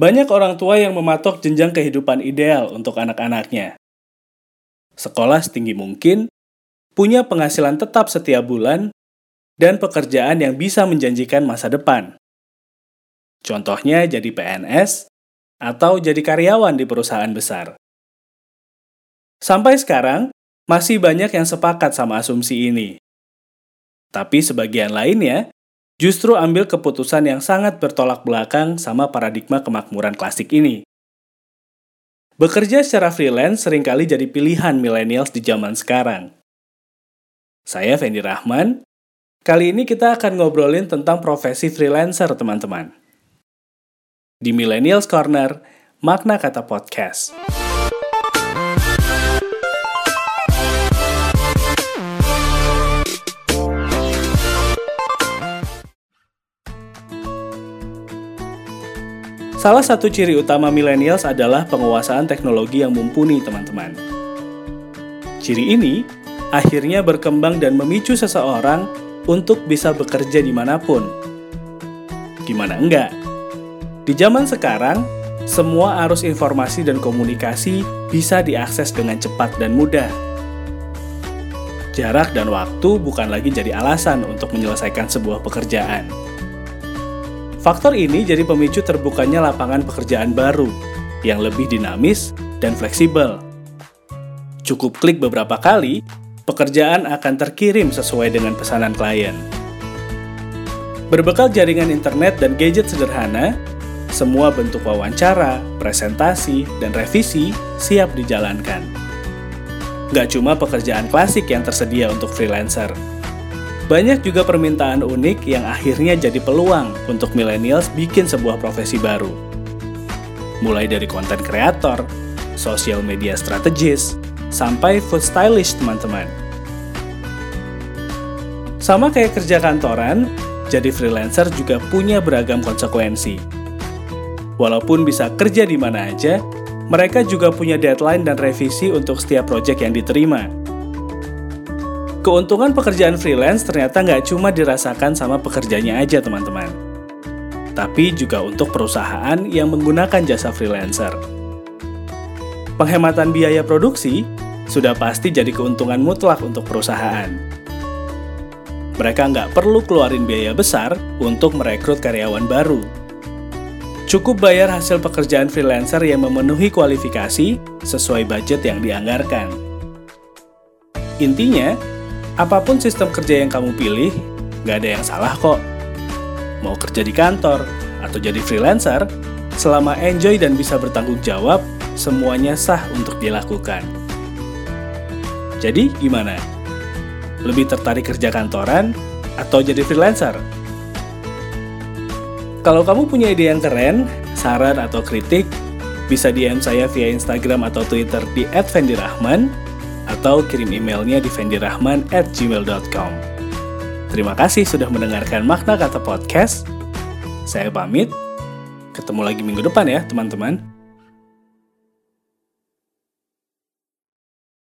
Banyak orang tua yang mematok jenjang kehidupan ideal untuk anak-anaknya. Sekolah setinggi mungkin, punya penghasilan tetap setiap bulan, dan pekerjaan yang bisa menjanjikan masa depan. Contohnya jadi PNS atau jadi karyawan di perusahaan besar. Sampai sekarang, masih banyak yang sepakat sama asumsi ini. Tapi sebagian lainnya justru ambil keputusan yang sangat bertolak belakang sama paradigma kemakmuran klasik ini. Bekerja secara freelance sering kali jadi pilihan millennials di zaman sekarang. Saya Fendi Rahman. Kali ini kita akan ngobrolin tentang profesi freelancer, teman-teman. Di Millennials Corner, makna kata podcast. Salah satu ciri utama millennials adalah penguasaan teknologi yang mumpuni, teman-teman. Ciri ini akhirnya berkembang dan memicu seseorang untuk bisa bekerja di mana pun. Gimana enggak? Di zaman sekarang, semua arus informasi dan komunikasi bisa diakses dengan cepat dan mudah. Jarak dan waktu bukan lagi jadi alasan untuk menyelesaikan sebuah pekerjaan Faktor ini jadi pemicu terbukanya lapangan pekerjaan baru yang lebih dinamis dan fleksibel. Cukup klik beberapa kali, pekerjaan akan terkirim sesuai dengan pesanan klien. Berbekal jaringan internet dan gadget sederhana, semua bentuk wawancara, presentasi, dan revisi siap dijalankan. Gak cuma pekerjaan klasik yang tersedia untuk freelancer, banyak juga permintaan unik yang akhirnya jadi peluang untuk millennials bikin sebuah profesi baru. Mulai dari konten kreator, social media strategis, sampai food stylist teman-teman. Sama kayak kerja kantoran, jadi freelancer juga punya beragam konsekuensi. Walaupun bisa kerja di mana aja, mereka juga punya deadline dan revisi untuk setiap proyek yang diterima Keuntungan pekerjaan freelance ternyata nggak cuma dirasakan sama pekerjanya aja teman-teman. Tapi juga untuk perusahaan yang menggunakan jasa freelancer. Penghematan biaya produksi sudah pasti jadi keuntungan mutlak untuk perusahaan. Mereka nggak perlu keluarin biaya besar untuk merekrut karyawan baru. Cukup bayar hasil pekerjaan freelancer yang memenuhi kualifikasi sesuai budget yang dianggarkan. Intinya, Apa pun sistem kerja yang kamu pilih, gak ada yang salah kok. Mau kerja di kantor atau jadi freelancer, selama enjoy dan bisa bertanggung jawab, semuanya sah untuk dilakukan. Jadi gimana? Lebih tertarik kerja kantoran atau jadi freelancer? Kalau kamu punya ide yang keren, saran atau kritik, bisa DM saya via Instagram atau Twitter di @vendirahman atau kirim emailnya di vendirahman@gmail.com. Terima kasih sudah mendengarkan makna kata podcast. Saya pamit. Ketemu lagi minggu depan ya, teman-teman.